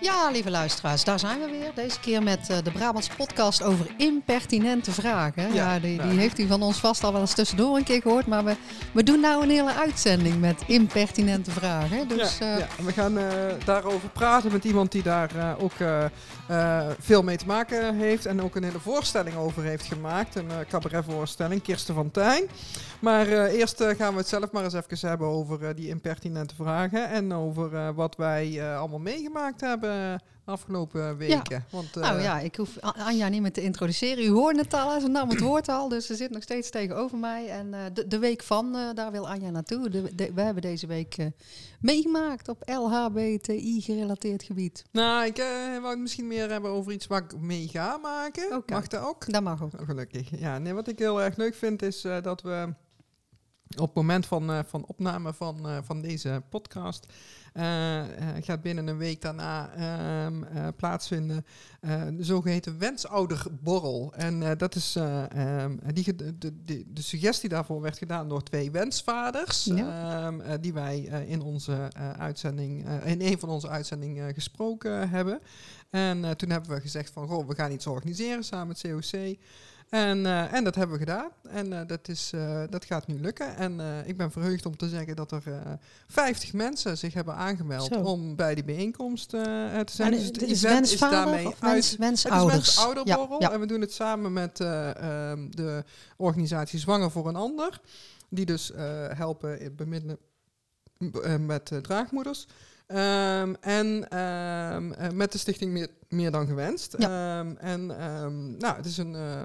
Ja, lieve luisteraars, daar zijn we weer. Deze keer met uh, de Brabants podcast over impertinente vragen. Ja, ja die, die, heeft u van ons vast al wel eens tussendoor een keer gehoord. Maar we, we doen nou een hele uitzending met impertinente vragen. Dus, ja, uh, ja. we gaan uh, daarover praten met iemand die daar ook veel mee te maken heeft. En ook een hele voorstelling over heeft gemaakt. Een cabaretvoorstelling, Kirsten van Tijn. Maar eerst gaan we het zelf maar eens even hebben over die impertinente vragen. En over wat wij allemaal meegemaakt hebben afgelopen weken. Want, nou uh, ja, ik hoef Anja niet meer te introduceren. U hoort het al, ze nam het woord al, dus ze zit nog steeds tegenover mij. En uh, de, de, week van, daar wil Anja naartoe. De, de, we hebben deze week meegemaakt op LHBTI-gerelateerd gebied. Nou, ik wou het misschien meer hebben over iets waar ik mee ga maken. Okay. Mag dat ook? Dat mag ook. Oh, gelukkig. Ja, nee, wat ik heel erg leuk vind is dat we op het moment van, van opname van, van deze podcast gaat binnen een week daarna um, plaatsvinden de zogeheten wensouderborrel. En dat is, um, die, de, de, de, suggestie daarvoor werd gedaan door twee wensvaders, ja. um, die wij in onze uitzending, in een van onze uitzendingen gesproken hebben. En toen hebben we gezegd van, goh, we gaan iets organiseren samen met COC. En, uh, en dat hebben we gedaan. En uh, dat, is, uh, dat gaat nu lukken. En ik ben verheugd om te zeggen dat er 50 mensen zich hebben aangemeld Zo. om bij die bijeenkomst te zijn. dus het event is daarmee uit. Het is wensouderborrel. Ja, ja. En we doen het samen met um, de organisatie Zwanger voor een Ander. Die dus helpen bemiddelen met draagmoeders. Um, en um, met de stichting meer, meer dan gewenst. Ja. Um, en nou, het is een, uh,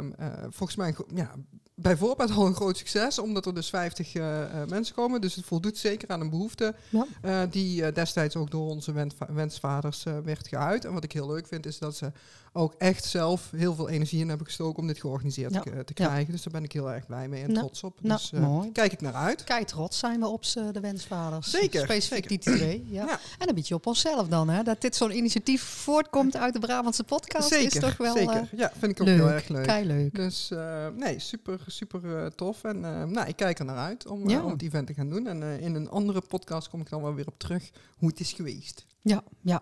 volgens mij ja, bijvoorbeeld al een groot succes, omdat er dus 50 uh, uh, mensen komen. Dus het voldoet zeker aan een behoefte ja. uh, die destijds ook door onze wens wensvaders werd geuit. En wat ik heel leuk vind, is dat ze ook echt zelf heel veel energie in hebben gestoken om dit georganiseerd ja. te, te, krijgen. Dus daar ben ik heel erg blij mee en nou, trots op. Dus mooi. kijk ik naar uit. Kijk, trots zijn we op de wensvaders. Zeker. Specifiek die twee. Ja. En een beetje op onszelf dan, hè? Dat dit zo'n initiatief voortkomt uit de Brabantse podcast zeker, is toch wel Zeker, ja, vind ik ook leuk. heel erg leuk. Kei leuk. Dus nee, super super uh, tof. En uh, nou, ik kijk er naar uit om, ja. uh, om het event te gaan doen. En in een andere podcast kom ik dan wel weer op terug hoe het is geweest. Ja, ja.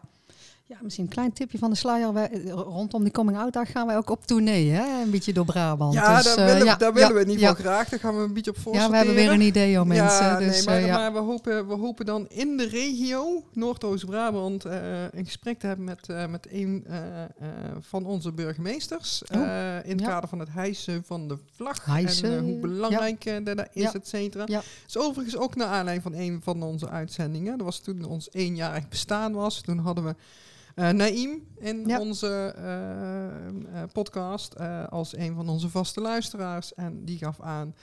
Ja, misschien een klein tipje van de sluier. Wij, rondom die coming out dag gaan wij ook op tournee, hè? Een beetje door Brabant. Ja, dus, daar willen, ja, daar willen we in ieder geval graag. Daar gaan we een beetje op voor. Ja, we hebben weer een idee om mensen. Dus, nee, maar, maar we, hopen, we hopen dan in de regio Noordoost-Brabant een gesprek te hebben met, met een van onze burgemeesters. Oh, in het kader van het hijsen van de vlag. Hijsen, en hoe belangrijk dat is, et cetera. Ja. is overigens ook naar aanleiding van een van onze uitzendingen. Dat was toen ons eenjarig bestaan was. Toen hadden we uh, Naïm in ja. onze uh, uh, podcast als een van onze vaste luisteraars. En die gaf aan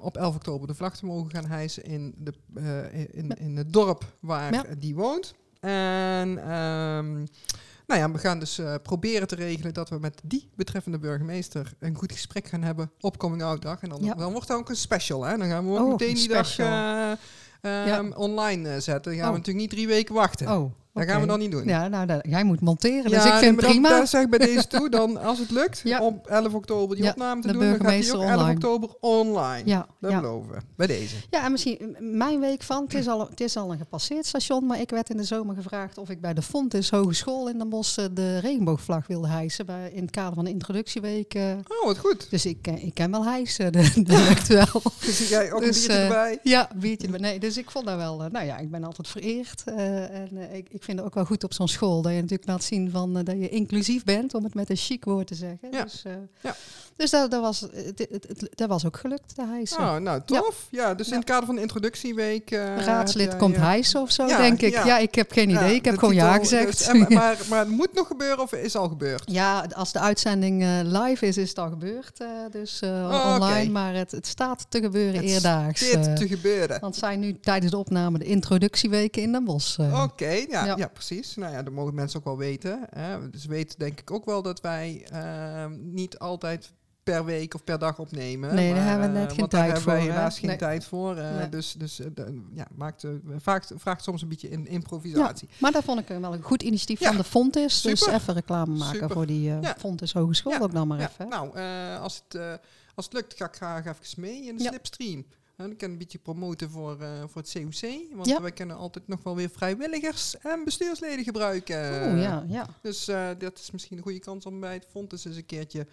op 11 oktober de vlag te mogen gaan hijsen in, de, in, in het dorp waar ja. die woont. En um, nou ja, we gaan dus proberen te regelen dat we met die betreffende burgemeester een goed gesprek gaan hebben op Coming Out Dag. En dan, ja. dan wordt het ook een special. Hè? Dan gaan we ook oh, meteen die dag um, online zetten. Dan gaan oh. we natuurlijk niet drie weken wachten. Oh. Dat okay. gaan we dan niet doen. Ja, nou, dat, jij moet monteren, ja, dus ik vind nee, prima. Dat, zeg ik bij deze toe, dan als het lukt, ja. op 11 oktober die ja, opname te de doen, dan gaat die ook 11 online. oktober online. Ja, dat ja. beloven we, bij deze. Ja, en misschien mijn week van, het is, al, het is al een gepasseerd station, maar ik werd in de zomer gevraagd of ik bij de Fontes Hogeschool in Den Bosch de regenboogvlag wilde hijsen, bij, in het kader van de introductieweek. Uh, oh, wat goed. Dus ik, ik ken wel hijsen, dat lukt wel. Dus jij ook dus, een biertje uh, erbij? Ja, biertje erbij. Nee, dus ik vond dat wel, uh, nou ja, ik ben altijd vereerd en ik, ik vind het ook wel goed op zo'n school dat je natuurlijk laat zien van uh, dat je inclusief bent, om het met een chic woord te zeggen. Ja. Dus, uh, ja. dus dat, dat, was, het, het, het, dat was ook gelukt, de hijsen. Oh, nou, tof. Ja, ja dus in het kader van de introductieweek... Uh, Raadslid jij, komt hijsen of zo, denk ik. Ja. ik heb geen idee. ik heb gewoon ja gezegd. Dus, en, maar, maar het moet nog gebeuren of is al gebeurd? Ja, als de uitzending live is, is het al gebeurd. dus oh, online. Okay. Maar het, het staat te gebeuren eerdaags. Het te gebeuren. Want zijn nu tijdens de opname de introductieweken in Den Bosch. Oké, okay, ja, ja. precies. Nou ja, dat mogen mensen ook wel weten. Hè. Dus weten denk ik ook wel dat wij uh, niet altijd per week of per dag opnemen. Nee, daar hebben we net geen want tijd daar voor. hebben we helaas geen nee. tijd voor. Uh, Nee. Dus, dus uh, de, ja, maakt, uh, vraagt, vraagt soms een beetje in, improvisatie. Maar dat vond ik wel een goed initiatief Ja. van de Fontes. Dus even reclame maken Super. voor die eh Ja. Fontes Hogeschool Ja. ook dan maar Ja, even. Nou, eh, als, het, eh, als het lukt, ga ik graag even mee in de Ja. slipstream. En ik kan een beetje promoten voor, eh, voor het COC. Want Ja. wij kunnen altijd nog wel weer vrijwilligers en bestuursleden gebruiken. Oeh, ja, ja. Dus eh, dat is misschien een goede kans om bij het Fontes eens een keertje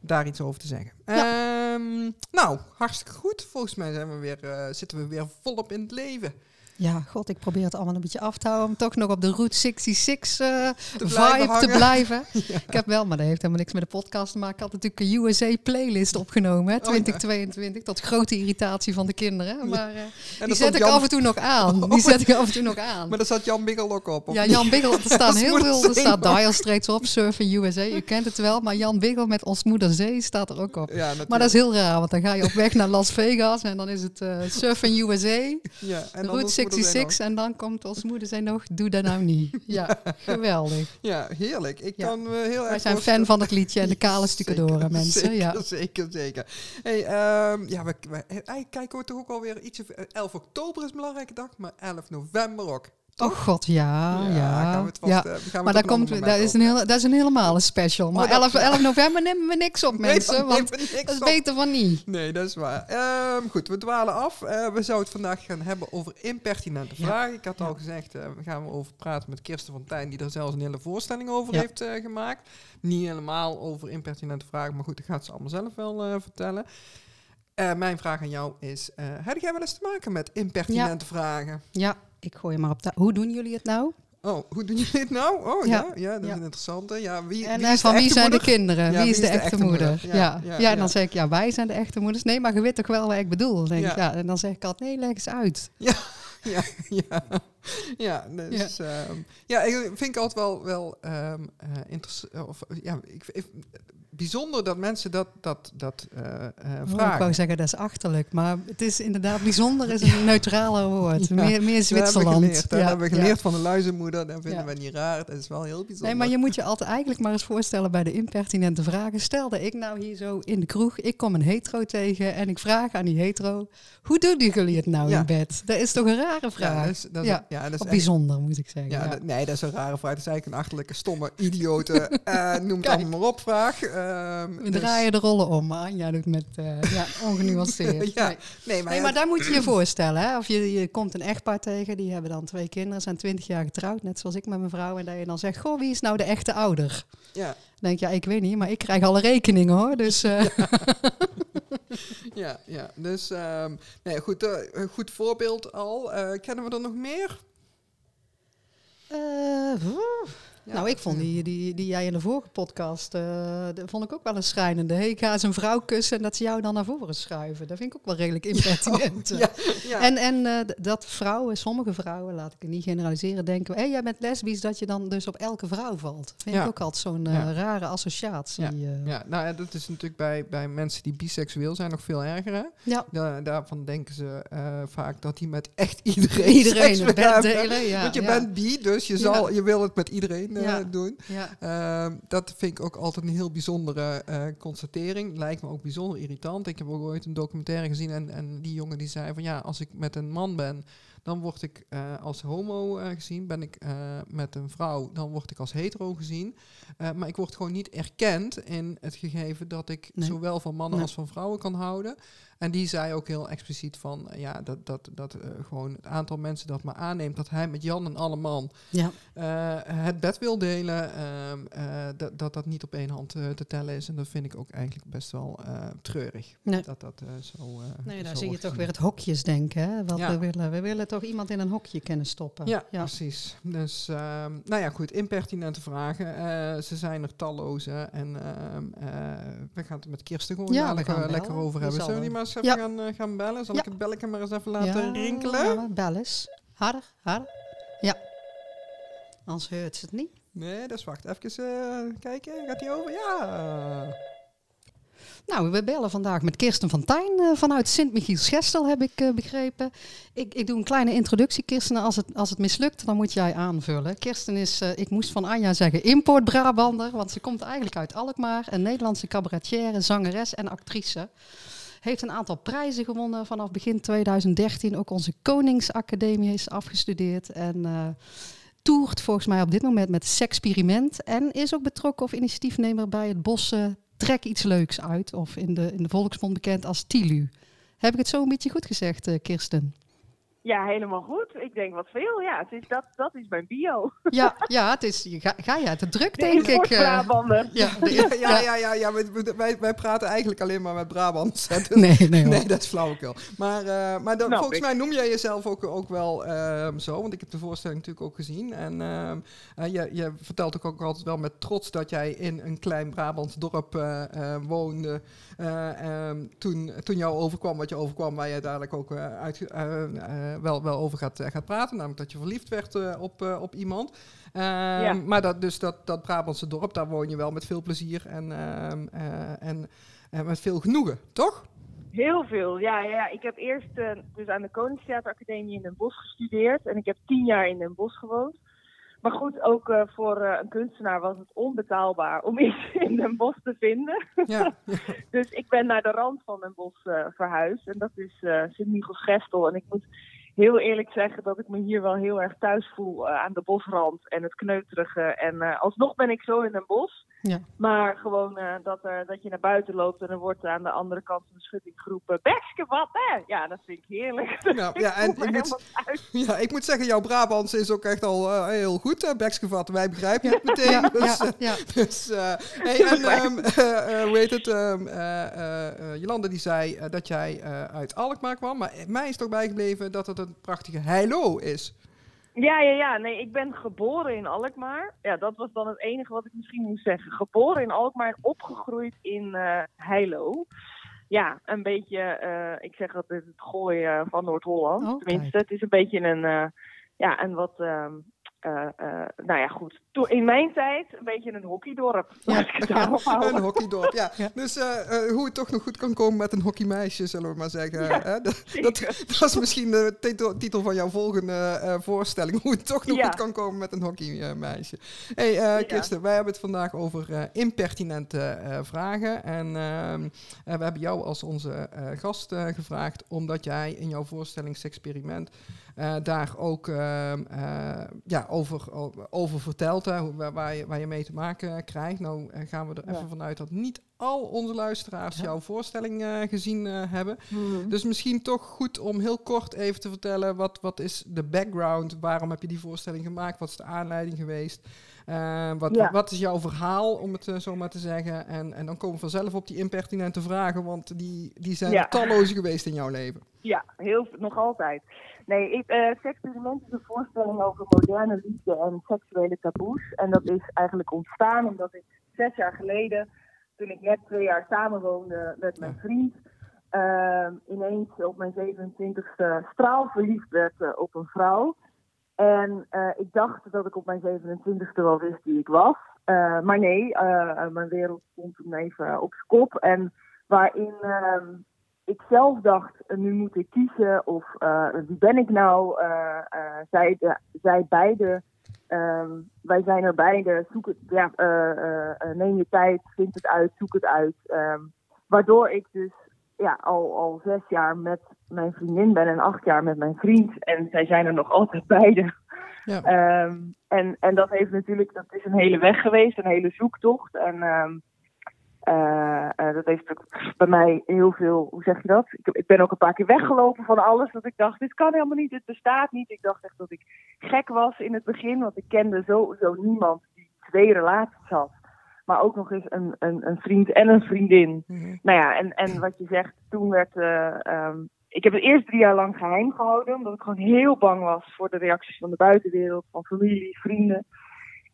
daar iets over te zeggen. Ja. Ehm, nou, hartstikke goed. Volgens mij zijn we weer, eh, zitten we weer volop in het leven. Ja, god, ik probeer het allemaal een beetje af te houden. Om toch nog op de Route 66 eh, Te blijven vibe te hangen. blijven. Ik heb wel, maar dat heeft helemaal niks met de podcast te maken. Ik had natuurlijk een USA-playlist opgenomen, hè, Oh, ja. 2022. Tot grote irritatie van de kinderen. Maar eh, die zet ik Jan- af en toe nog aan. Die zet ik af en toe nog aan. Maar daar zat Jan Biggel ook op. Ja? Jan Biggel, er staan heel veel, er staat. Dial Straits op, Surfing USA, u kent het wel, maar Jan Biggel met Ons Moeder Zee staat er ook op. Ja. Maar dat is heel raar, want dan ga je op weg naar Las Vegas en dan is het eh Surfing USA, ja, en de Route 66 en dan komt Ons Moeder Zee nog, doe dat nou niet. Ja, geweldig. Ja, heerlijk. Ik Ja. kan me heel erg Wij zijn voorstellen- fan van het liedje en de kale Zeker, mensen. Zeker, Ja. zeker, zeker. Hey, ehm, ja, we, we, kijken we toch ook alweer iets... 11 oktober is een belangrijke dag, maar 11 november ook. Oh god, ja, ja. gaan we het vast, ja. eh, gaan we Maar het komt, ander dat, is een hele, dat is een helemaal special. Maar Oh, dat- 11, 11 november nemen we niks op, Nee, mensen, want niks dat is op. beter van niet. Nee, dat is waar. Ehm, goed, we dwalen af. Eh, we zouden het vandaag gaan hebben over impertinente Ja. vragen. Ik had al gezegd, eh, we gaan we over praten met Kirsten van Tijn, die er zelfs een hele voorstelling over heeft gemaakt. Niet helemaal over impertinente vragen, maar goed, dat gaat ze allemaal zelf wel vertellen. Mijn vraag aan jou is, heb jij wel eens te maken met impertinente vragen? Ja, ik gooi je maar op. ta- Hoe doen jullie het nou? Oh, hoe doen jullie dit nou? Oh ja, Ja. ja, dat is Ja. een interessante. Ja, wie, En wie eh, is van wie zijn de kinderen? Ja, wie is de echte, moeder? Ja, Ja, ja, ja, ja. en dan zeg ik, ja, wij zijn de echte moeders. Nee, maar je weet toch wel wat ik bedoel? Denk Ja. ik, ja. En dan zeg ik altijd, nee, leg eens uit. Ja, ja, ja. Dus, ja. ja, ik vind ik altijd wel, wel ehm interessant. Of, ja, ik, ik, bijzonder dat mensen dat, dat, dat eh, eh, Oh, ik vragen. wou zeggen, dat is achterlijk. Maar het is inderdaad, bijzonder is een neutraler woord. Ja. Meer, meer Dat hebben we Zwitserland. geleerd. Ja, hebben we ja. geleerd van de luizenmoeder. Dat vinden we niet raar. Dat is wel heel bijzonder. Nee, maar je moet je altijd eigenlijk maar eens voorstellen bij de impertinente vragen. Stel dat ik nou hier zo in de kroeg, ik kom een hetero tegen en ik vraag aan die hetero, hoe doen jullie het nou in bed? Dat is toch een rare vraag? dat is, dat is, Ja. ja, dat is echt- bijzonder, moet ik zeggen. Ja, dat- nee, dat is een rare vraag. Dat is eigenlijk een achterlijke, stomme, idiote, eh, noem het allemaal maar op vraag. Ehm, We dus- draaien de rollen om, Anja doet met eh, ja, ongenuanceerd. Ja, Nee. nee, maar, Nee, maar daar moet je je voorstellen. Hè? Of je, je komt een echtpaar tegen, die hebben dan twee kinderen, zijn twintig jaar getrouwd, net zoals ik met mijn vrouw. En dat je dan zegt, goh, wie is nou de echte ouder? ja, Dan denk ja, ik weet niet, maar ik krijg alle rekeningen hoor. Dus eh, ja, ja. Dus, ehm, nee, goed, eh, goed voorbeeld al. Kennen we er nog meer? oeh. Ja, nou, ik vond die, die, die jij in de vorige podcast, eh dat vond ik ook wel een schrijnende. Hey, ik ga eens een vrouw kussen en dat ze jou dan naar voren schuiven. Dat vind ik ook wel redelijk impertinent. Ja, ja. En, en eh, dat vrouwen, sommige vrouwen, laat ik het niet generaliseren, denken, hé, jij bent lesbisch, dat je dan dus op elke vrouw valt. Vind Ja. ik ook altijd zo'n eh, Ja. rare associatie. Ja. Ja, nou ja, dat is natuurlijk bij, bij mensen die biseksueel zijn nog veel erger. Hè? ja. Da- daarvan denken ze eh, vaak dat die met echt iedereen, Iedereen seks het willen bed delen. Ja, Want je ja. bent bi, dus je, zal, je wil het met iedereen Ja. doen. Ja. Ehm, dat vind ik ook altijd een heel bijzondere eh, constatering. Lijkt me ook bijzonder irritant. Ik heb ook ooit een documentaire gezien en, en die jongen die zei van ja, als ik met een man ben, dan word ik eh, als homo eh, gezien. Ben ik eh, met een vrouw, dan word ik als hetero gezien. Eh, maar ik word gewoon niet erkend in het gegeven dat ik Nee. zowel van mannen Nee. als van vrouwen kan houden. En die zei ook heel expliciet van eh, ja, dat, dat, dat eh, gewoon het aantal mensen dat maar aanneemt dat hij met Jan en alle man Ja. eh, het bed wil delen, ehm, eh, dat, dat dat niet op één hand te tellen is. En dat vind ik ook eigenlijk best wel treurig. Nee. Dat dat zo. Nee, daar zo zie je toch weer het hokjesdenken. Hè? Wat Ja. we willen. We willen toch iemand in een hokje kunnen stoppen. Ja, ja. precies. Dus, ehm, nou ja, goed, impertinente vragen. Ze zijn er talloze. En ehm, eh, we gaan het met Kirsten gewoon Ja, lekker bellen. over hebben. Zullen we die maar eens even Ja. gaan, eh, gaan bellen? Zal Ja. ik het belletje maar eens even laten rinkelen? ja, bel eens. Harder, harder. Ja. Anders hoort ze het niet. Nee, dat is wacht. Even eh, kijken. Gaat die over? Ja. Nou, we bellen vandaag met Kirsten van Tijn eh, vanuit Sint-Michiels-Gestel, heb ik begrepen. Ik, ik doe een kleine introductie, Kirsten. Als het, als het mislukt, dan moet jij aanvullen. Kirsten is, ik moest van Anja zeggen, import-Brabander, want ze komt eigenlijk uit Alkmaar. Een Nederlandse cabaretière, zangeres en actrice. Heeft een aantal prijzen gewonnen vanaf begin 2013. Ook onze Koningsacademie is afgestudeerd en... eh, toert volgens mij op dit moment met Sexperiment. En is ook betrokken of initiatiefnemer bij het Bossen Trek iets leuks uit. Of in de, in de volksmond bekend als TILU. Heb ik het zo een beetje goed gezegd, eh, Kirsten? Ja, helemaal goed. Ik denk wat veel. Ja, het is, dat, dat is mijn bio. Ja, ja het is, ga, ga je uit de druk, De denk ik. eh. Brabander. ja, de- Ja, ja, ja, ja, ja wij- wij, wij praten eigenlijk alleen maar met Brabants. dus- Nee, nee. Nee, dat is flauwekul. Maar, eh, maar dan, volgens ik. mij noem jij jezelf ook, ook wel ehm, zo, want ik heb de voorstelling natuurlijk ook gezien. En ehm, eh, je, je vertelt ook, ook altijd wel met trots dat jij in een klein Brabants dorp eh, eh, woonde. eh, ehm, toen, toen jou overkwam wat je overkwam, waar je uiteindelijk ook uit, eh, eh, wel, wel over gaat, eh, gaat praten. Namelijk dat je verliefd werd eh, op, eh, op iemand. Ehm, Maar dat, dus dat, dat Brabantse dorp, daar woon je wel met veel plezier en, ehm, eh, en, met veel genoegen, toch? Heel veel, ja, ja. Ik heb eerst dus aan de Koningstheateracademie in Den Bosch gestudeerd. En ik heb tien jaar in Den Bosch gewoond. Maar goed, ook voor een kunstenaar was het onbetaalbaar om iets in Den Bosch te vinden. Ja, Dus ik ben naar de rand van Den Bosch verhuisd. En dat is eh Sint-Michels-Gestel. En ik moet heel eerlijk zeggen dat ik me hier wel heel erg thuis voel eh, aan de bosrand en het kneuterige. En eh, alsnog ben ik zo in Den Bosch. Ja. Maar gewoon eh, dat, er, dat je naar buiten loopt en er wordt aan de andere kant van de schutting geroepen... Bekske, wat hè? Ja, dat vind ik heerlijk. Ja, ja, en ik ik me moet-. Ja, ik moet zeggen, jouw Brabants is ook echt al eh, heel goed. hè Beksgevat, wij begrijpen het meteen. Ja, dus, ja, eh, ja. dus, eh, hey, en ehm, eh, eh, hoe heet het? ehm, eh, eh, eh, Jolande die zei eh, dat jij eh, uit Alkmaar kwam. Maar mij is toch bijgebleven dat het een prachtige Heilo is. Ja, ja, ja. Nee, ik ben geboren in Alkmaar. Ja, dat was dan het enige wat ik misschien moest zeggen. Geboren in Alkmaar, opgegroeid in eh Heilo. Ja, een beetje, eh, ik zeg altijd het gooien van Noord-Holland. Oh, Tenminste, kijk. het is een beetje een, eh, ja, een wat, ehm, eh, eh, nou ja, goed. Toen, in mijn tijd een beetje een hockeydorp. Ik het. Een hockeydorp, ja. Ja. Dus eh, hoe het toch nog goed kan komen met een hockeymeisje, zullen we maar zeggen. Ja, hè? Dat, dat, is misschien de titel, titel van jouw volgende eh, voorstelling. Hoe het toch nog Ja. goed kan komen met een hockeymeisje. hey, eh, Ja. Kirsten, wij hebben het vandaag over eh, impertinente eh, vragen. En ehm, eh, we hebben jou als onze eh, gast eh, gevraagd, omdat jij in jouw voorstellingsexperiment eh, daar ook ehm, eh, ja, over, over vertelt, hè, waar, waar je, waar je mee te maken krijgt. Nou eh, gaan we er Ja. even vanuit dat niet al onze luisteraars Ja. jouw voorstelling eh, gezien eh, hebben. Mhm. Dus misschien toch goed om heel kort even te vertellen, wat, wat is de background? Waarom heb je die voorstelling gemaakt? Wat is de aanleiding geweest? Wat, Ja. wat is jouw verhaal, om het zo maar te zeggen? En, en dan komen we vanzelf op die impertinente vragen, want die, die zijn talloze geweest in jouw leven. Ja, heel, nog altijd. Nee, ik, Sexperiment is een voorstelling over moderne liefde en seksuele taboes. En dat is eigenlijk ontstaan omdat ik zes jaar geleden, toen ik net twee jaar samenwoonde met mijn vriend, ehm, ineens op mijn 27ste straalverliefd werd eh, op een vrouw. En eh, ik dacht dat ik op mijn 27ste wel wist wie ik was. Maar nee, mijn wereld stond toen even op z'n kop. En waarin ehm, ik zelf dacht, eh, nu moet ik kiezen of eh, wie ben ik nou? Eh, zij, zij beide, ehm, wij zijn er beide, zoek het, ja, neem je tijd, vind het uit, zoek het uit. Ehm, waardoor ik dus ja, al, al zes jaar met mijn vriendin ben en acht jaar met mijn vriend. En zij zijn er nog altijd beide. Ja. Ehm, en, en dat heeft natuurlijk, dat is een hele weg geweest, een hele zoektocht. En eh, eh, dat heeft bij mij heel veel, hoe zeg je dat? Ik, ik ben ook een paar keer weggelopen van alles. Dat ik dacht, dit kan helemaal niet, dit bestaat niet. Ik dacht echt dat ik gek was in het begin, want ik kende sowieso niemand die twee relaties had. Maar ook nog eens een, een, een vriend en een vriendin. Mhm. Nou ja, en, en wat je zegt, toen werd. eh, ehm, ik heb het eerst drie jaar lang geheim gehouden, omdat ik gewoon heel bang was voor de reacties van de buitenwereld, van familie, vrienden.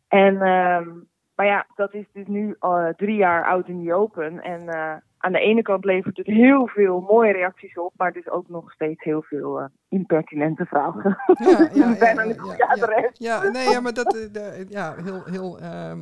En, ehm, maar ja, dat is dus nu eh, drie jaar oud in die open. En eh, aan de ene kant levert het heel veel mooie reacties op, maar dus ook nog steeds heel veel eh, impertinente vragen. Ja, ja, ja, ja, nee, ja, maar dat, ja, heel, heel, ehm,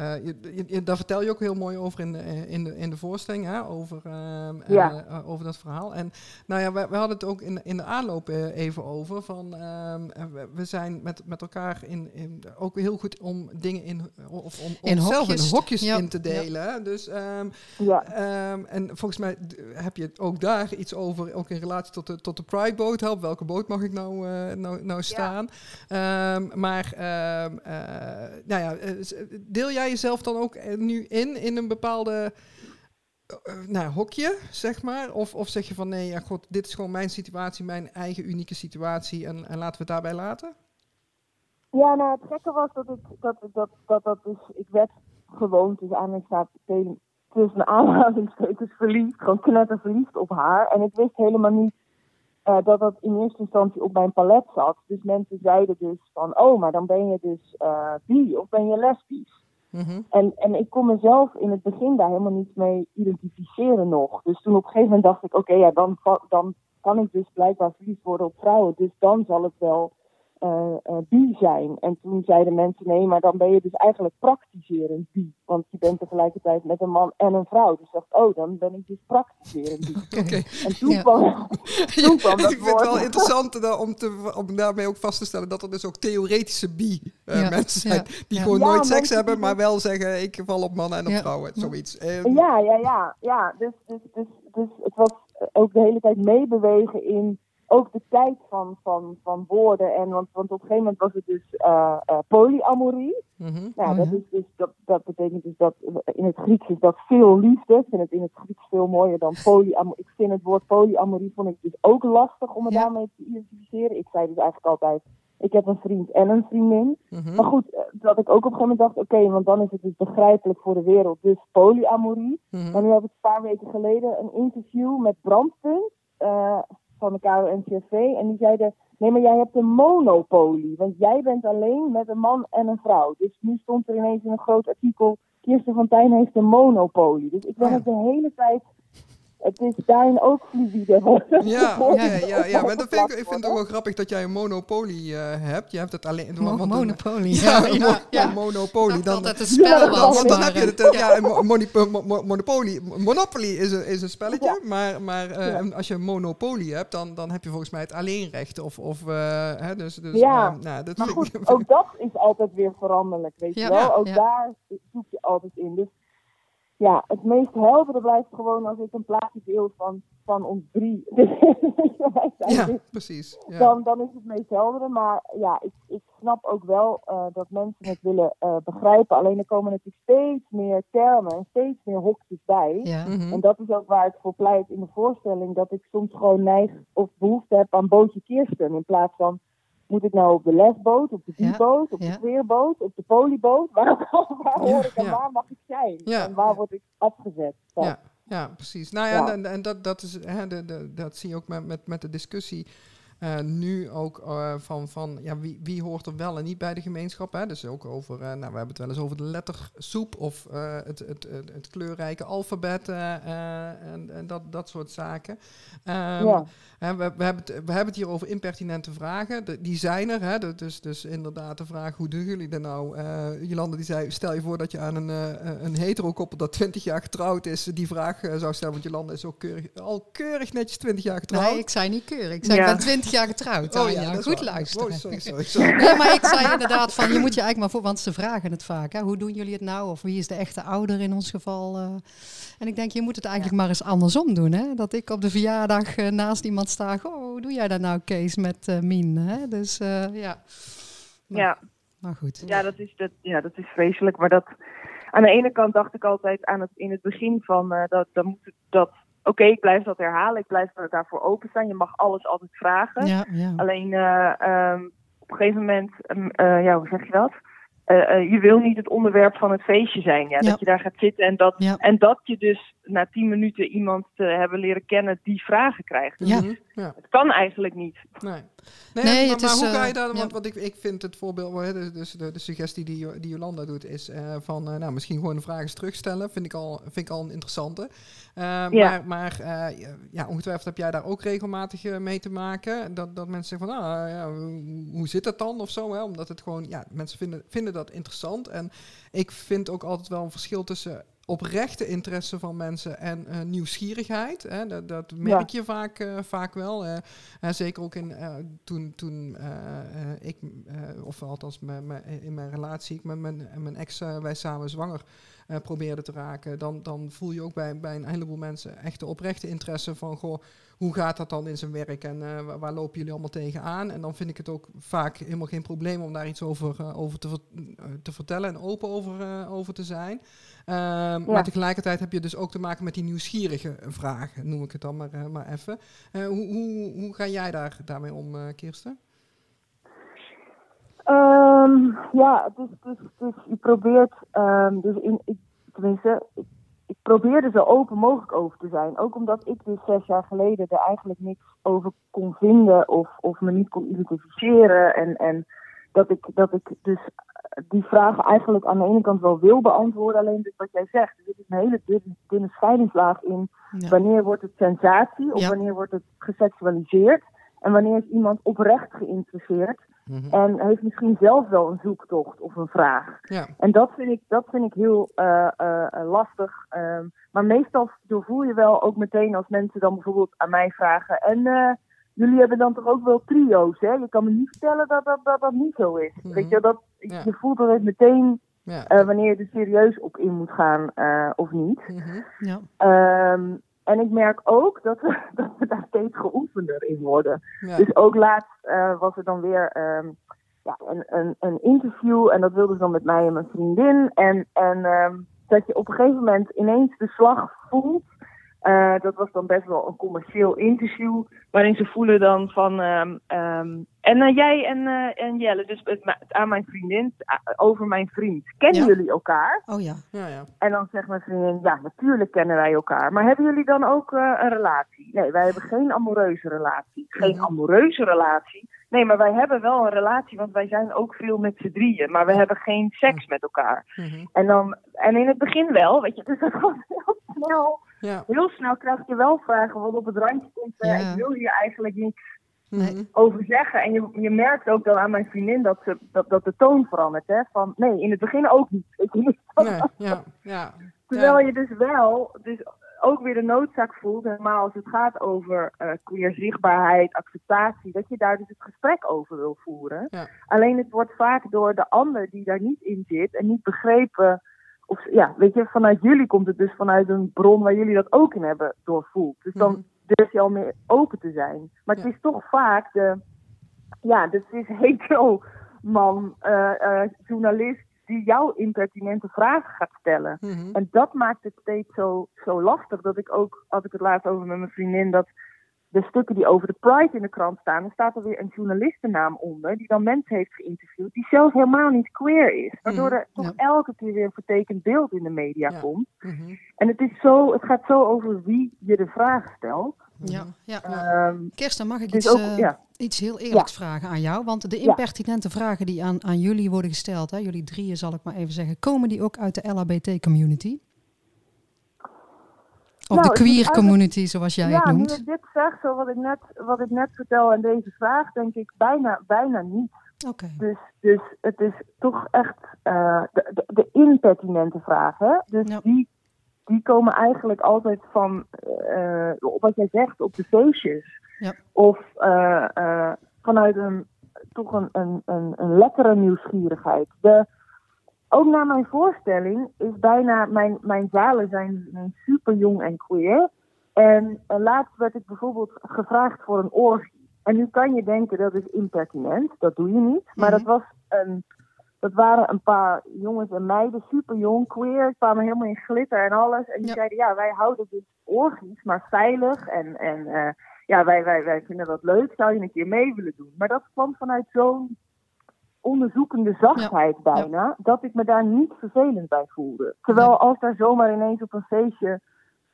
eh, je, je- je- daar vertel je ook heel mooi over in de, eh, in de, in de voorstelling, hè, over, ehm, eh, Ja. over dat verhaal. En nou ja, we, we hadden het ook in, in de aanloop even over, van ehm, eh, we, zijn met, met elkaar in, in, ook heel goed om dingen in, of om In onszelf hokjes. in hokjes Ja, in te delen. hè. Dus ehm, Ja, Ehm, en volgens mij heb je het ook daar iets over, ook in relatie tot de, tot de Pride boot. Op welke boot mag ik nou, eh, nou, nou staan? Ehm, maar ehm, eh, nou ja, deel jij jezelf dan ook eh, nu in, in een bepaalde eh, nou, hokje, zeg maar? Of, of zeg je van nee, ja, god, dit is gewoon mijn situatie, mijn eigen unieke situatie en, en laten we het daarbij laten? Ja, nou het gekke was dat ik dat, dat, dat, dat dus, ik werd gewoon tussen aanhalingstekens tussen aanhalingstekens verliefd, gewoon knetter verliefd op haar. En ik wist helemaal niet dat dat in eerste instantie op mijn palet zat. Dus mensen zeiden dus van, oh, maar dan ben je dus uh, bi of ben je lesbisch. -hmm. en, en ik kon mezelf in het begin daar helemaal niet mee identificeren nog. Dus toen op een gegeven moment dacht ik, oké, ja, dan, dan kan ik dus blijkbaar verliefd worden op vrouwen. Dus dan zal het wel bi zijn. En toen zeiden mensen, nee, maar dan ben je dus eigenlijk praktiserend bi. Want je bent tegelijkertijd met een man en een vrouw. Dus ik dacht, oh, dan ben ik dus praktiserend bi. Okay. En toen kwam, toen kwam ja, dat Ik vind het wel interessant om, te, om daarmee ook vast te stellen dat er dus ook theoretische bi uh, ja. mensen zijn. Ja. Die gewoon nooit seks hebben, maar wel zeggen, ik val op mannen en op vrouwen. Zoiets. Um, ja, ja, ja. ja. Dus, dus, dus, dus het was ook de hele tijd meebewegen in ook de tijd van, van, van woorden. En, want, want op een gegeven moment was het dus uh, uh, polyamorie. Mm -hmm. Nou, dat, is dus, dat, dat betekent dus dat in het Grieks is dat veel liefde. Ik vind het in het Grieks veel mooier dan polyamorie. Ik vind het woord polyamorie vond ik dus ook lastig om me Ja. daarmee te identificeren. Ik zei dus eigenlijk altijd, ik heb een vriend en een vriendin. Mhm. Maar goed, eh, dat ik ook op een gegeven moment dacht, oké, want dan is het dus begrijpelijk voor de wereld. Dus polyamorie. Mhm. Maar nu heb ik een paar weken geleden een interview met Brandpunt eh, van de KRO-NCRV. En die zeiden, nee, maar jij hebt een monopolie. Want jij bent alleen met een man en een vrouw. Dus nu stond er ineens in een groot artikel, Kirsten van Tijn heeft een monopolie. Dus ik ben Oh het de hele tijd, het is daarin ook fluïde. Ja, oké, ja, ja, maar dat vind ik, ik vind het ook wel grappig dat jij een monopolie eh, hebt. Je hebt het alleen... Mo- want- Monopolie. Ja, Ja, ja, ja. een monopolie. Dat Dan, een spel Ja, was. want dan heb je eh, het, eh, ja, een mo- mo- mo- mo- monopolie. Monopoly is een, is een spelletje, maar, maar eh, Ja. als je een monopolie hebt, dan, dan heb je volgens mij het alleenrecht. Of, of eh, hè, dus, dus, Ja, eh, nou, dat Maar goed, ook dat is altijd weer veranderlijk, weet Ja, je wel. Ook ja. daar zoek je altijd in. Dus ja, het meest heldere blijft gewoon als ik een plaatje deel van, van ons drie. Zijn ja, precies. Ja. dan, dan is het meest heldere. Maar ja, ik, ik snap ook wel eh, dat mensen het willen eh, begrijpen. Alleen er komen natuurlijk steeds meer termen en steeds meer hokjes bij. Ja. Mhm. En dat is ook waar ik voor pleit in de voorstelling. Dat ik soms gewoon neig of behoefte heb aan bootje Kirsten. In plaats van, moet ik nou op de lesboot, op de Ja, bieboot, op de sfeerboot, op de polyboot? Waar, waar hoor ik en waar mag ik zijn? En waar word ik afgezet? van? Ja, ja, precies. Nou ja, Ja. En, en dat, dat, is, hè, de, de, dat zie je ook met, met, met de discussie. Eh, nu ook eh, van, van ja, wie, wie hoort er wel en niet bij de gemeenschap. Hè? Dus ook over, eh, nou, we hebben het wel eens over de lettersoep of eh, het, het, het, het kleurrijke alfabet en, en dat, dat soort zaken. Ehm, Ja. hè, we, we, hebben het, we hebben het hier over impertinente vragen. De- die zijn er. Hè? De- dus, dus inderdaad de vraag, hoe doen jullie dat nou? Eh Jolande die zei, stel je voor dat je aan een, eh, een hetero-koppel dat 20 jaar getrouwd is, die vraag zou stellen. Want Jolande is ook keurig, al keurig netjes 20 jaar getrouwd. Nee, ik zei niet keurig. Ik zei, Ja. ik ben 20 jaar getrouwd. Oh Anja. ja, Goed waar. luisteren. Oh, sorry, sorry, sorry. Nee, maar ik zei inderdaad van, je moet je eigenlijk maar voor, want ze vragen het vaak. Hè, hoe doen jullie het nou? Of wie is de echte ouder in ons geval? eh. en ik denk, je moet het eigenlijk maar eens andersom doen. Hè? Dat ik op de verjaardag eh, naast iemand sta. Goh, hoe doe jij dat nou, Kees, met eh Mien? Hè? Dus eh, ja. Maar, Ja. maar goed. Ja, dat is, dat, ja, dat is vreselijk. Maar dat, aan de ene kant dacht ik altijd aan het, in het begin van eh, dat, dan moet het, dat oké, ik blijf dat herhalen. Ik blijf er daarvoor openstaan. Je mag alles altijd vragen. Ja, ja. Alleen eh, ehm, op een gegeven moment, ehm, eh, ja, hoe zeg je dat? Eh, je wil niet het onderwerp van het feestje zijn. Ja? Ja. Dat je daar gaat zitten en dat, Ja. en dat je dus na tien minuten iemand te hebben leren kennen die vragen krijgt. Dus Ja. Mhm, ja. Het kan eigenlijk niet. Nee. Nee, Nee, maar, het maar is, hoe eh, ga je daar? ja. Want wat ik, ik vind het voorbeeld, hè, dus- de, de suggestie die, die Jolanda doet, is eh, van eh, nou, misschien gewoon de vragen eens terugstellen. Vind ik al, vind ik al een interessante. Eh, Ja. Maar, maar eh, ja, ongetwijfeld heb jij daar ook regelmatig eh, mee te maken. Dat, dat mensen zeggen van, ah, ja, hoe- hoe zit dat dan of zo? Hè? Omdat het gewoon, ja, mensen vinden, vinden dat interessant. En ik vind ook altijd wel een verschil tussen oprechte interesse van mensen en eh, nieuwsgierigheid. Hè? Dat, dat merk je vaak, eh, vaak wel. zeker ook in, eh, toen, toen ik, of althans me- me- in mijn relatie, ik met mijn, mijn ex, wij samen zwanger probeerden te raken, dan, dan voel je ook bij, bij een heleboel mensen echt de oprechte interesse van, goh, hoe gaat dat dan in zijn werk en waar, lopen jullie allemaal tegenaan? En dan vind ik het ook vaak helemaal geen probleem om daar iets over, over te, te vertellen en open over, over te zijn. Um, Maar tegelijkertijd heb je dus ook te maken met die nieuwsgierige vragen, noem ik het dan maar, maar even. hoe, hoe, hoe ga jij daar, daarmee om, Kirsten? Um, ja, dus, dus, dus je probeert, um, dus in, ik, tenminste, ik, ik probeerde zo open mogelijk over te zijn. Ook omdat ik dus zes jaar geleden er eigenlijk niks over kon vinden of, of me niet kon identificeren. En, en dat, ik, dat ik dus die vragen eigenlijk aan de ene kant wel wil beantwoorden. Alleen dus wat jij zegt, er zit een hele dunne, dunne scheidingslaag in. Wanneer wordt het sensatie of wanneer wordt het geseksualiseerd? En wanneer is iemand oprecht geïnteresseerd? Mhm. En heeft misschien zelf wel een zoektocht of een vraag. Ja. En dat vind ik, dat vind ik heel uh, uh, lastig. Ehm, maar meestal doorvoer je wel ook meteen als mensen dan bijvoorbeeld aan mij vragen. En uh, jullie hebben dan toch ook wel trio's, hè? Je kan me niet vertellen dat dat, dat, dat niet zo is. Mhm. Weet je, dat, je voelt dat het meteen ja. wanneer je er serieus op in moet gaan of niet. Mm ja. Um, en ik merk ook dat we, dat we daar steeds geoefender in worden. Dus ook laatst uh, was er dan weer um, ja, een, een, een, interview. En dat wilden ze dan met mij en mijn vriendin. En, en um, dat je op een gegeven moment ineens de slag voelt uh, dat was dan best wel een commercieel interview. Waarin ze voelen dan van. Um, um, en uh, jij en, uh, en Jelle, dus het, aan mijn vriendin, over mijn vriend. Kennen jullie elkaar? Oh ja. ja, ja. En dan zegt mijn vriendin: Ja, natuurlijk kennen wij elkaar. Maar hebben jullie dan ook een relatie? Nee, wij hebben geen amoureuze relatie. Geen mm amoureuze relatie. Nee, maar wij hebben wel een relatie, want wij zijn ook veel met z'n drieën. Maar we hebben geen seks met elkaar. Mm en, dan, en in het begin wel, weet je, dus dat was heel snel ja. Heel snel krijg je wel vragen wat op het randje komt. Uh, Ik wil hier eigenlijk niks nee. over zeggen. En je, je merkt ook dan aan mijn vriendin dat, ze, dat, dat de toon verandert. Hè? Van nee, in het begin ook niet. Nee, ja, ja. Terwijl je dus wel dus ook weer de noodzaak voelt, helemaal als het gaat over uh, queer zichtbaarheid, acceptatie, dat je daar dus het gesprek over wil voeren. Alleen het wordt vaak door de ander die daar niet in zit en niet begrepen of ja, weet je, vanuit jullie komt het dus vanuit een bron waar jullie dat ook in hebben doorvoeld. Dus dan mhm. durf je al meer open te zijn. Maar het is toch vaak de, ja, dus het is hetero man, uh, uh, journalist die jouw impertinente vragen gaat stellen. Mhm. En dat maakt het steeds zo, zo lastig dat ik ook, had ik het laatst over met mijn vriendin, dat de stukken die over de Pride in de krant staan, er staat er weer een journalistennaam onder, die dan mensen heeft geïnterviewd, die zelf helemaal niet queer is. Waardoor mhm. er toch elke keer weer een vertekend beeld in de media komt. Mhm. En het, is zo, het gaat zo over wie je de vraag stelt. Ja, ja. Um, Kirsten, mag ik iets, uh, iets heel eerlijks vragen aan jou? Want de impertinente vragen die aan, aan jullie worden gesteld, hè, jullie drieën zal ik maar even zeggen, komen die ook uit de LHBT-community? Of nou, de queer community, zoals jij het noemt. Ja, nu dit zegt, zo wat ik, net, wat ik net vertel aan deze vraag, denk ik bijna, bijna niet. Dus, dus het is toch echt uh, de, de, de, impertinente vragen. Dus die, die komen eigenlijk altijd van, uh, wat jij zegt, op de feestjes. Ja. Of uh, vanuit een, toch een, een, een, een lekkere nieuwsgierigheid. De, ook na mijn voorstelling is bijna, mijn, mijn zalen zijn, super jong en queer. En uh, laatst werd ik bijvoorbeeld gevraagd voor een orgie. En nu kan je denken dat is impertinent, dat doe je niet. Maar dat, mhm. was een, dat waren een paar jongens en meiden, super jong, queer, kwamen helemaal in glitter en alles. En die zeiden, ja, wij houden dus orgies, maar veilig. En, en uh, ja, wij, wij, wij vinden dat leuk, zou je een keer mee willen doen? Maar dat kwam vanuit zo'n onderzoekende zachtheid bijna, dat ik me daar niet vervelend bij voelde. Terwijl als daar zomaar ineens op een feestje,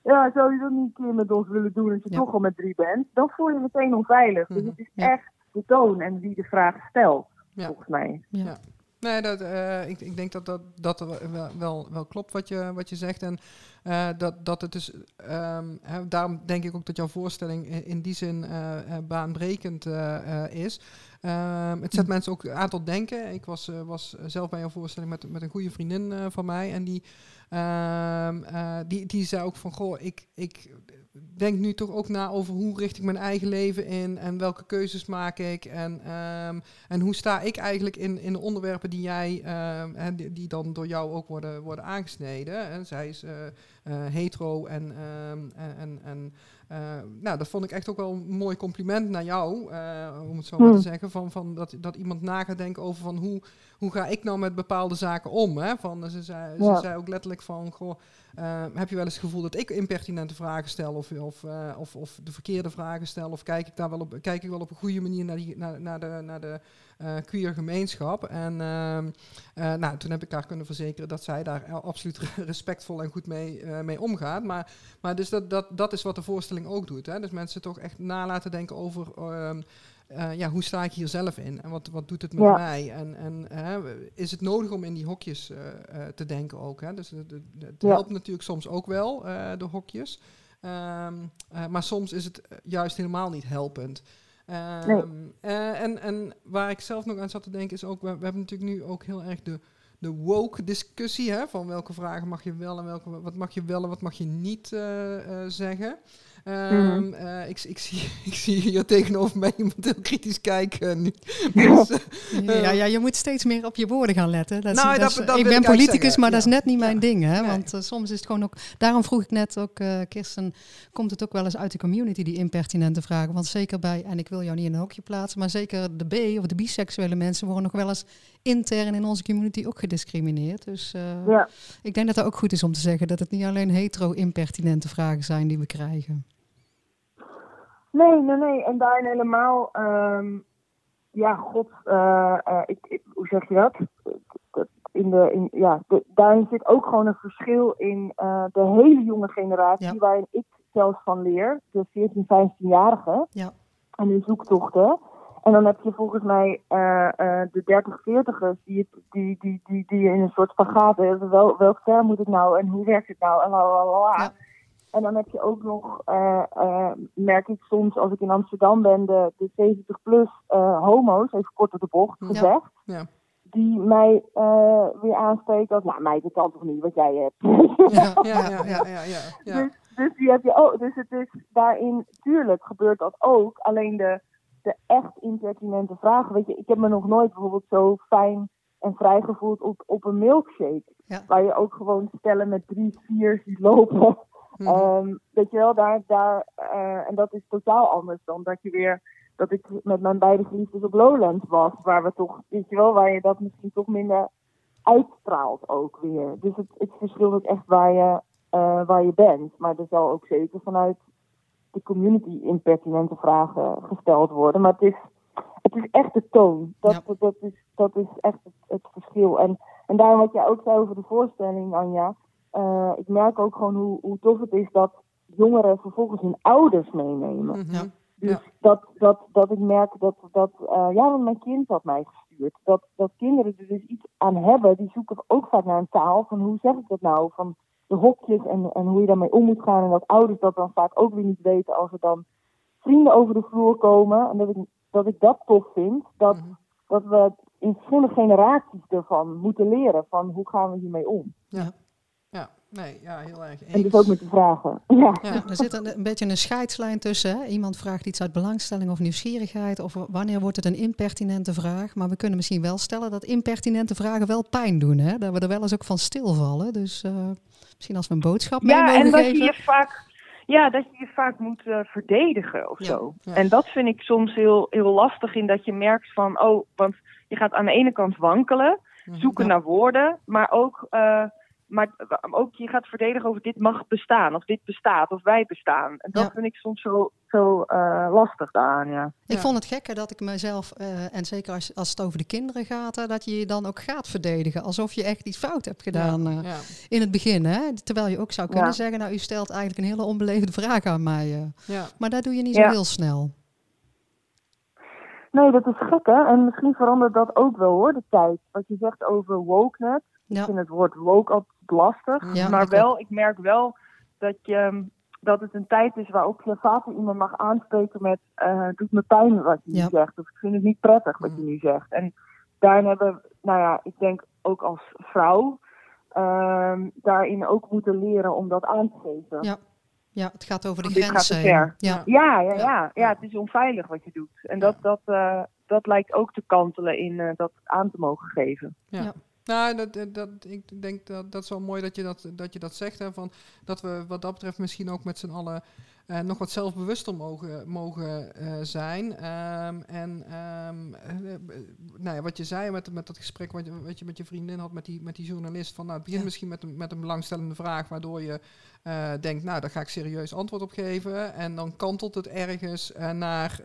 ja, zou je dat niet een keer met ons willen doen als je toch al met drie bent, dan voel je meteen onveilig. Dus mhm. het is echt de toon en wie de vraag stelt, volgens mij. Ja. Nee, dat, uh, ik, ik denk dat dat, dat wel, wel, wel klopt wat je, wat je zegt. En uh, dat, dat het dus, um, hè, daarom denk ik ook dat jouw voorstelling in, in die zin uh, baanbrekend is. Um, het zet mensen ook aan tot denken. Ik was, was zelf bij jouw voorstelling met, met een goede vriendin van mij. En die, um, die, die zei ook van, goh, ik, ik denk nu toch ook na over hoe richt ik mijn eigen leven in en welke keuzes maak ik en, ehm, en hoe sta ik eigenlijk in, in de onderwerpen die jij, die, die, dan door jou ook worden, worden aangesneden. En zij is hetero en, en, en nou, dat vond ik echt ook wel een mooi compliment naar jou, om het zo maar te Hmm. zeggen. Van, van dat, dat iemand na gaat denken over van hoe, hoe ga ik nou met bepaalde zaken om. Hè? Van, ze, zei, Ja. ze zei ook letterlijk van, goh, eh, heb je wel eens het gevoel dat ik impertinente vragen stel of, of, eh, of, of de verkeerde vragen stel? Of kijk ik daar wel op, kijk ik wel op een goede manier naar, die, naar, naar de, naar de eh, queer gemeenschap? En ehm, eh, nou, toen heb ik haar kunnen verzekeren dat zij daar absoluut respectvol en goed mee, eh, mee omgaat. Maar, maar dus dat, dat, dat is wat de voorstelling ook doet. Hè? Dus mensen toch echt na laten denken over... eh, ja, hoe sta ik hier zelf in? En wat, wat doet het met Ja. mij? En, en is het nodig om in die hokjes eh, eh, te denken ook? Hè? Dus het, het- het Ja. helpt natuurlijk soms ook wel, de hokjes. Ehm, eh, maar soms is het juist helemaal niet helpend. Ehm, Nee. eh, en, en waar ik zelf nog aan zat te denken is ook... We, we hebben natuurlijk nu ook heel erg de, de woke discussie... Hè, van welke vragen mag je wel en welke, wat mag je wel en wat mag je niet zeggen... Eh, ik, ik, zie, ik zie hier tegenover mij iemand heel kritisch kijken nu. Dus, eh, Ja, ja, je moet steeds meer op je woorden gaan letten. Dat is, Nou, dat dat- is- dat ik ben politicus, zeggen, maar dat ja. is net niet mijn Ja. ding. Hè? Nee. Want eh, soms is het gewoon ook... Daarom vroeg ik net ook, eh, Kirsten, komt het ook wel eens uit de community, die impertinente vragen? Want zeker bij, en ik wil jou niet in een hokje plaatsen, maar zeker de B of de biseksuele mensen worden nog wel eens intern in onze community ook gediscrimineerd. Dus eh, Ja. ik denk dat het ook goed is om te zeggen dat het niet alleen hetero-impertinente vragen zijn die we krijgen. Nee, nee, nee. En daarin helemaal, ehm, ja, god, eh, eh, ik, ik- hoe zeg je dat? In de, in, ja, de- daarin zit ook gewoon een verschil in eh, de hele jonge generatie, Ja. waarin ik zelfs van leer, de 14, 15-jarigen, Ja. en hun zoektochten. En dan heb je volgens mij eh, eh, de 30, 40ers die, die, die, die, die in een soort spagaat hebben. Wel, welk term moet het nou en hoe werkt het nou en la la la. En dan heb je ook nog, eh, eh, merk ik soms als ik in Amsterdam ben, de, de 70 plus eh, homo's, even kort op de bocht gezegd. Ja. Die mij weer aanspreken als, nou meid, dat kan toch niet wat jij hebt. Ja, ja, ja, ja, ja. Dus, dus die heb je ook. Dus het is daarin, tuurlijk gebeurt dat ook. Alleen de, de echt impertinente vragen. Weet je, ik heb me nog nooit bijvoorbeeld zo fijn en vrij gevoeld op, op een milkshake. Ja. Waar je ook gewoon stellen met drie, vier ziet lopen. Mhm. Ehm, weet je wel, daar, daar, eh, en dat is totaal anders dan dat je weer, dat ik met mijn beide geliefdes op Lowlands was, waar we toch, weet je wel, waar je dat misschien toch minder uitstraalt ook weer. Dus het, het verschilt ook echt waar je, eh, waar je bent. Maar er zal ook zeker vanuit de community impertinente vragen gesteld worden. Maar het is, het is echt de toon. Dat, Ja. dat, dat, is, dat is echt het, het verschil. En, en daarom wat jij ook zei over de voorstelling, Anja. Eh, ik merk ook gewoon hoe, hoe tof het is dat jongeren vervolgens hun ouders meenemen. Mhm. Ja. Dus Ja. dat, dat, dat ik merk dat, dat eh, ja, want mijn kind had mij gestuurd. Dat, dat kinderen er dus iets aan hebben, die zoeken ook vaak naar een taal van hoe zeg ik dat nou? Van de hokjes en, en hoe je daarmee om moet gaan. En dat ouders dat dan vaak ook weer niet weten als er dan vrienden over de vloer komen. En dat ik dat, ik dat tof vind. Dat, Mhm. dat we in verschillende generaties ervan moeten leren van hoe gaan we hiermee om. Ja, nee, ja, heel erg eens. En dus ook met de vragen. Ja. Ja. Ja, er zit een, een beetje een scheidslijn tussen. Hè? Iemand vraagt iets uit belangstelling of nieuwsgierigheid. Of wanneer wordt het een impertinente vraag. Maar we kunnen misschien wel stellen dat impertinente vragen wel pijn doen. Hè? Dat we er wel eens ook van stilvallen. Dus eh, misschien als we een boodschap mee Ja, mogen en dat geven. je je vaak, ja, dat je je vaak moet eh, verdedigen of Ja, zo. ja. En dat vind ik soms heel, heel lastig in dat je merkt van, oh, want je gaat aan de ene kant wankelen, Mhm. zoeken Ja. naar woorden, maar ook, eh, maar ook je gaat verdedigen over dit mag bestaan, of dit bestaat, of wij bestaan. En dat Ja. vind ik soms zo, zo eh, lastig daaraan, ja. Ik Ja. vond het gekke dat ik mezelf, eh, en zeker als, als het over de kinderen gaat, dat je je dan ook gaat verdedigen. Alsof je echt iets fout hebt gedaan eh, Ja, in het begin. Hè? Terwijl je ook zou kunnen Ja. zeggen, nou u stelt eigenlijk een hele onbeleefde vraag aan mij. eh. ja. Maar dat doe je niet zo Ja. heel snel. Nee, dat is gek hè. En misschien verandert dat ook wel hoor, de tijd. Wat je zegt over wokeness. Ik Ja. vind het woord woke altijd lastig. Ja, maar ik wel, ik merk wel dat, je, dat het een tijd is waarop je vaker iemand mag aanspreken met... eh het doet me pijn wat je Ja. nu zegt. Of ik vind het niet prettig wat je Mm. nu zegt. En daarin hebben, nou ja, ik denk ook als vrouw... ehm, daarin ook moeten leren om dat aan te geven. Ja. Ja, het gaat over de Want. Ja. Ja, ja, Ja. ja. ja, het is onveilig wat je doet. En dat, dat, eh, dat lijkt ook te kantelen in eh, dat aan te mogen geven. Ja. Nou, dat, dat, dat, ik denk dat dat is wel mooi dat je dat, dat, je dat zegt. Hè, van, dat we wat dat betreft misschien ook met z'n allen uh, nog wat zelfbewuster mogen, mogen uh, zijn. Um, en um, uh, nou ja, wat je zei met, met dat gesprek wat je, wat je met je vriendin had met die, met die journalist. Van, nou, het begint ja. misschien met een, met een belangstellende vraag, waardoor je denkt, nou, daar ga ik serieus antwoord op geven. En dan kantelt het ergens naar,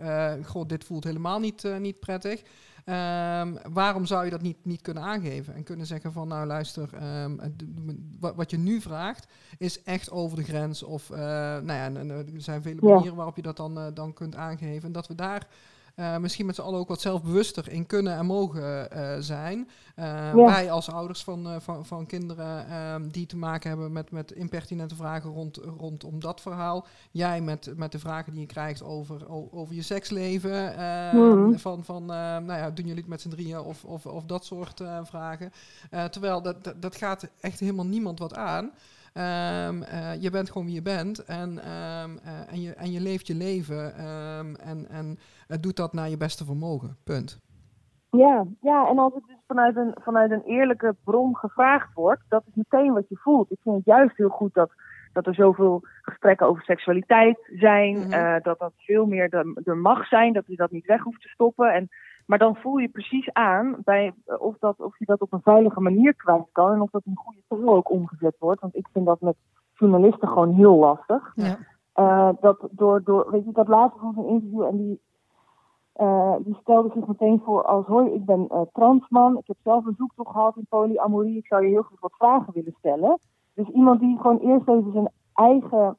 god, dit voelt helemaal niet, niet prettig. Um, waarom zou je dat niet, niet kunnen aangeven en kunnen zeggen van nou luister, um, wat, wat je nu vraagt is echt over de grens of uh, nou ja, er zijn vele manieren waarop je dat dan, uh, dan kunt aangeven. En dat we daar uh, misschien met z'n allen ook wat zelfbewuster in kunnen en mogen uh, zijn. Ja. Wij als ouders van, van, van kinderen ehm, die te maken hebben met, met impertinente vragen rond, rondom dat verhaal. Jij met, met de vragen die je krijgt over, over je seksleven. Mm. Van, van nou ja, doen jullie het met z'n drieën of, of, of dat soort vragen. terwijl dat, dat, dat gaat echt helemaal niemand wat aan. Um, uh, je bent gewoon wie je bent en, um, uh, en, je, en je leeft je leven um, en, en doet dat naar je beste vermogen. Punt. Ja, ja, en als het dus vanuit een, vanuit een eerlijke bron gevraagd wordt, dat is meteen wat je voelt. Ik vind het juist heel goed dat, dat er zoveel gesprekken over seksualiteit zijn, mm -hmm. dat dat veel meer er, er mag zijn, dat je dat niet weg hoeft te stoppen. En maar dan voel je precies aan bij, of, dat, of je dat op een veilige manier kwijt kan en of dat in goede taal ook omgezet wordt. Want ik vind dat met journalisten gewoon heel lastig. Ja. Uh, dat door, door, weet je, dat laatste van een interview en die, uh, die stelde zich meteen voor als hoi, ik ben uh, transman, ik heb zelf een zoektocht gehad in polyamorie, ik zou je heel goed wat vragen willen stellen. Dus iemand die gewoon eerst even zijn eigen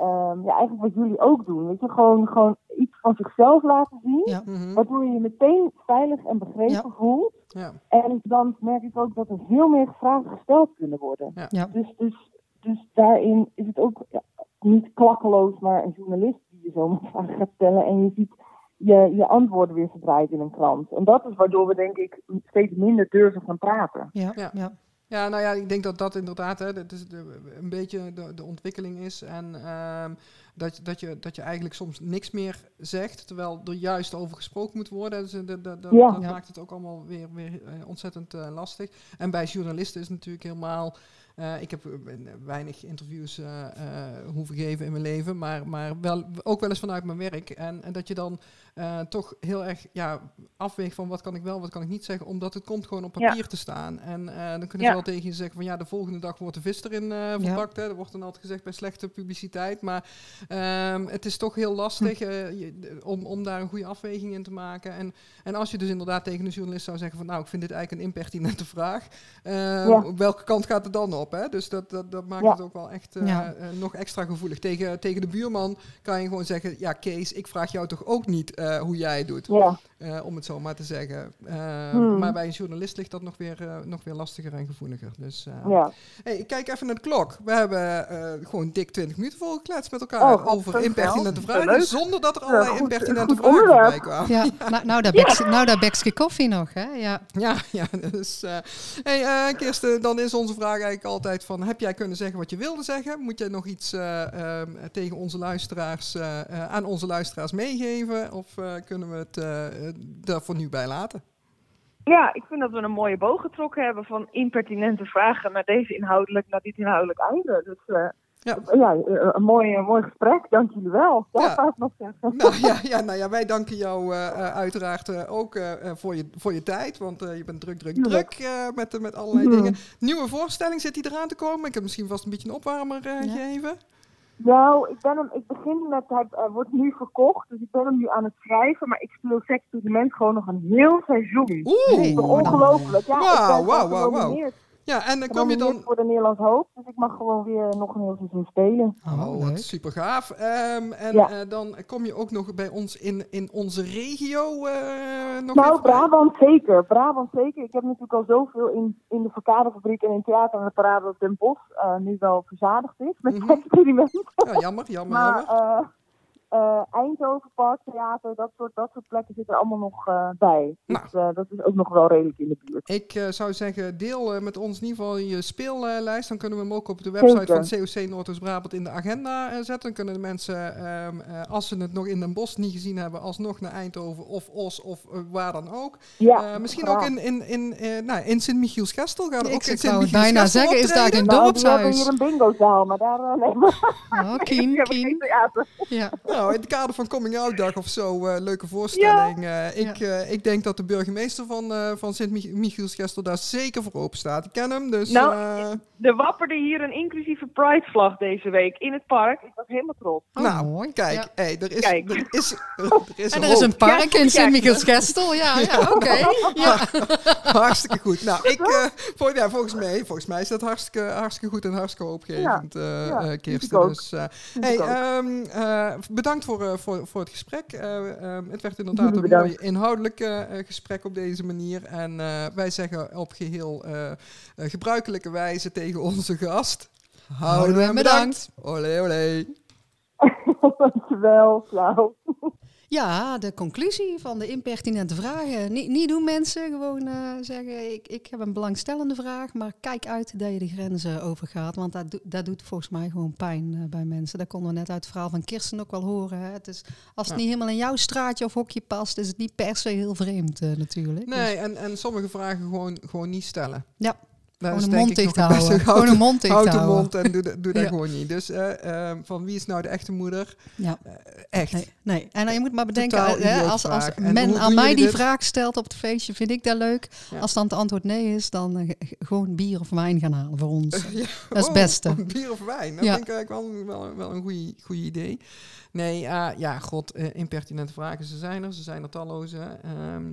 Um, ja, eigenlijk wat jullie ook doen. Weet je, gewoon, gewoon iets van zichzelf laten zien. Ja. Mhm. Waardoor je je meteen veilig en begrepen Ja. voelt. Ja. En dan merk ik ook dat er veel meer vragen gesteld kunnen worden. Ja. Ja. Dus, dus, dus daarin is het ook ja, niet klakkeloos, maar een journalist die je zomaar vragen gaat stellen. En je ziet je, je antwoorden weer verdraaid in een krant. En dat is waardoor we denk ik steeds minder durven gaan praten. Ja. Ja. Ja. Nou ja, ik denk dat dat inderdaad hè, dat is de, een beetje de, de ontwikkeling is. En ehm, dat, dat, je, dat je eigenlijk soms niks meer zegt, terwijl er juist over gesproken moet worden. Dus, dat dat, dat, Ja. dat Ja. maakt het ook allemaal weer, weer eh, ontzettend eh, lastig. En bij journalisten is het natuurlijk helemaal... eh, ik heb eh, weinig interviews eh, eh, hoeven geven in mijn leven, maar, maar wel, ook wel eens vanuit mijn werk. En, en dat je dan eh, toch heel erg ja, afweegt van wat kan ik wel, wat kan ik niet zeggen, omdat het komt gewoon op Ja. papier te staan. En eh, dan kunnen Ja. ze wel tegen je zeggen van ja, de volgende dag wordt de vis erin eh, verpakt. Hè. Dat wordt dan altijd gezegd bij slechte publiciteit. Maar ehm, het is toch heel lastig je- de- om, om daar een goede afweging in te maken. En, en als je dus inderdaad tegen een journalist zou zeggen van nou, ik vind dit eigenlijk een impertinente vraag. ehm. Op welke kant gaat het dan op? Hè? Dus dat, dat, dat maakt het ook wel echt nog extra gevoelig. Tegen, tegen de buurman kan je gewoon zeggen, ja Kees, ik vraag jou toch ook niet eh, hoe jij het doet. Ja, Eh, om het zo maar te zeggen. Eh, Hmm. Maar bij een journalist ligt dat nog weer, eh, nog weer lastiger en gevoeliger. Dus, eh, ja. hey, ik kijk even naar de klok. We hebben eh, gewoon dik 20 minuten volgekletst met elkaar Oh, over impertinente vragen. Leuk. Zonder dat er Ja, allerlei goed, impertinente goed vragen onderwerp. voorbij kwamen. Ja, nou, nou, daar bekje, nou, daar koffie nog, hè? Ja. Ja, ja, dus... eh hey, Kirsten, dan is onze vraag eigenlijk altijd van... Heb jij kunnen zeggen wat je wilde zeggen? Moet jij nog iets eh, ehm, tegen onze luisteraars, eh, eh, aan onze luisteraars meegeven? Of kunnen we het eh, eh, daar voor nu bij laten? Ja, ik vind dat we een mooie boog getrokken hebben van impertinente vragen naar deze inhoudelijk, naar dit inhoudelijk einde. Dus eh, Ja. ja, eh, een mooi, een mooi gesprek. Dank jullie wel. Dat Ja. ik nog zeggen. Nou ja, ja, nou ja, wij danken jou eh, eh, uiteraard eh, ook eh, eh, voor, je, voor je tijd. Want eh, je bent druk, druk, druk eh, met, met allerlei Mhm. dingen. Nieuwe voorstelling zit die eraan te komen. Ik heb misschien vast een beetje een opwarmer eh, Ja. gegeven. Nou, ik, ben hem, ik begin met, hij wordt nu verkocht, dus ik ben hem nu aan het schrijven, maar ik speel Sexperiment gewoon nog een heel seizoen. Oeh! Ongelooflijk. Ja, Wauw, ik ben wauw, wauw. genomineerd- Ja, en dan kom je dan... voor de Nederlands Hoofd, dus ik mag gewoon weer nog een heel seizoen spelen. Oh, leuk. wat super gaaf. Ehm, en Ja. eh, dan kom je ook nog bij ons in, in onze regio eh nog Nou. Brabant zeker. Brabant zeker. Ik heb natuurlijk al zoveel in, in de Verkaderfabriek en in Theater en de Parade op Den Bosch eh, nu wel verzadigd is met Mhm. experiment. Ja, jammer, jammer, Maar jammer. Eh, Eindhoven Parktheater, dat soort, dat soort plekken zitten er allemaal nog eh, bij. Dus Nou. eh, dat is ook nog wel redelijk in de buurt. Ik eh, zou zeggen, deel eh, met ons in ieder geval je speellijst. Dan kunnen we hem ook op de website Zeker. van COC Noordoost-Brabant in de agenda zetten. Dan kunnen de mensen, ehm, eh, als ze het nog in Den Bosch niet gezien hebben, alsnog naar Eindhoven of Os of waar dan ook. Ja, Eh, misschien graag. ook in, in, in, eh, nou, in Sint-Michiels-Gestel. Gaan we Ik ook in zou het bijna zeggen, is daar geen Nou, die hebben dorpshuis? hier een bingozaal, maar daar uh, nee, maar Oh, kien, kien. Ja. Nou, in het kader van Coming Out Dag of zo, eh, leuke voorstelling. Eh, ik, eh, ik denk dat de burgemeester van, eh van Sint-Michiels-Gestel daar zeker voor open staat. Ik ken hem, dus... Nou, eh, Er wapperde hier een inclusieve Pride-vlag deze week in het park. Ik was helemaal trots. Oh, nou, mooi. kijk, Ja. hey, er is, Kijk. Er is, er is, En er is een park in Sint-Michiels-Gestel. Ja, ja oké. Ja. Hartstikke goed. Nou, ik, vol- ja, volgens, mij, volgens mij is dat hartstikke, hartstikke goed en hartstikke hoopgevend, eh eh, Kirsten. Dus, eh, hey, ik ook. Bedankt voor, eh, voor, voor het gesprek. Eh, ehm, het werd inderdaad een bedankt. mooi inhoudelijk eh, gesprek op deze manier. En wij zeggen op geheel eh, eh, gebruikelijke wijze tegen onze gast. Houden we hem bedankt. Olé, olé. Dankjewel, Flauw. Ja, de conclusie van de impertinente vragen. Niet, niet doen mensen, gewoon eh, zeggen ik, ik heb een belangstellende vraag, maar kijk uit dat je de grenzen overgaat. Want dat, doet- dat doet volgens mij gewoon pijn eh, bij mensen. Dat konden we net uit het verhaal van Kirsten ook wel horen. Hè. Het is, als het Ja. niet helemaal in jouw straatje of hokje past, is het niet per se heel vreemd eh, natuurlijk. Nee, en, en sommige vragen gewoon, gewoon niet stellen. Ja, Dus gewoon een mond dicht houden. Gewoon een mond dicht Houd de houden. mond en doe, dat- doe dat gewoon niet. Dus eh, ehm, van wie is nou de echte moeder? Ja. Eh, echt. Nee, nee. En je moet maar bedenken, eh, hè, als, als men aan mij die dit? vraag stelt op het feestje, vind ik dat leuk. Ja. Als dan het antwoord nee is, dan eh, gewoon bier of wijn gaan halen voor ons. Ja. Dat is het Oh, beste. Bier of wijn. Dat vind ik eigenlijk wel, wel, wel een goede idee. Nee, eh, ja, god, eh, impertinente vragen. Ze zijn er, ze zijn er talloze. Ehm,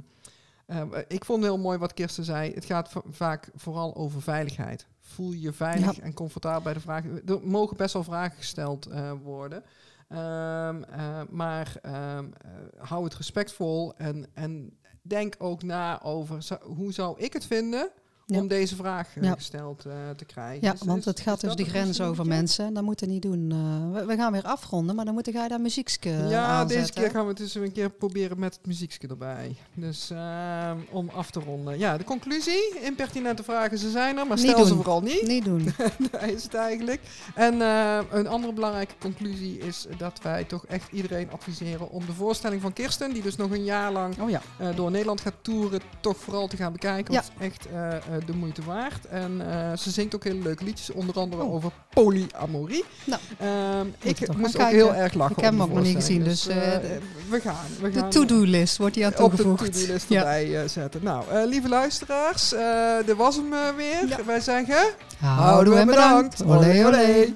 ik vond heel mooi wat Kirsten zei. Het gaat va- vaak vooral over veiligheid. Voel je je veilig Ja. en comfortabel bij de vragen. Er mogen best wel vragen gesteld eh, worden. Ehm, eh, maar ehm, eh, hou het respectvol en, en denk ook na over hoe zou ik het vinden Ja. om deze vraag eh, Ja. gesteld eh, te krijgen. Ja, want het gaat dus de grens over mensen. Dat moeten we niet doen. Eh, we, we gaan weer afronden, maar dan moet jij daar muziekske Ja, aanzetten. deze keer gaan we het dus een keer proberen met het muziekje erbij. Dus ehm, om af te ronden. Ja, de conclusie. Impertinente vragen, ze zijn er, maar Niet stel ze vooral niet. Niet doen. Daar is het eigenlijk. En eh, een andere belangrijke conclusie is dat wij toch echt iedereen adviseren om de voorstelling van Kirsten, die dus nog een jaar lang Oh ja. eh, door Nederland gaat toeren, toch vooral te gaan bekijken. Want het is echt eh, eh, de moeite waard. En eh, ze zingt ook hele leuke liedjes, onder andere Oh. over polyamorie. Nou, Ehm, ik moest ook kijken. heel erg lachen. Ik heb hem ook nog niet gezien, dus, eh, eh, we gaan. We De to-do-list wordt hier aan op de toegevoegd. to-do-list erbij eh, zetten. Nou, eh, lieve luisteraars, eh dit was hem eh, weer. Wij zeggen... Houden we hem bedankt. Olé, olé.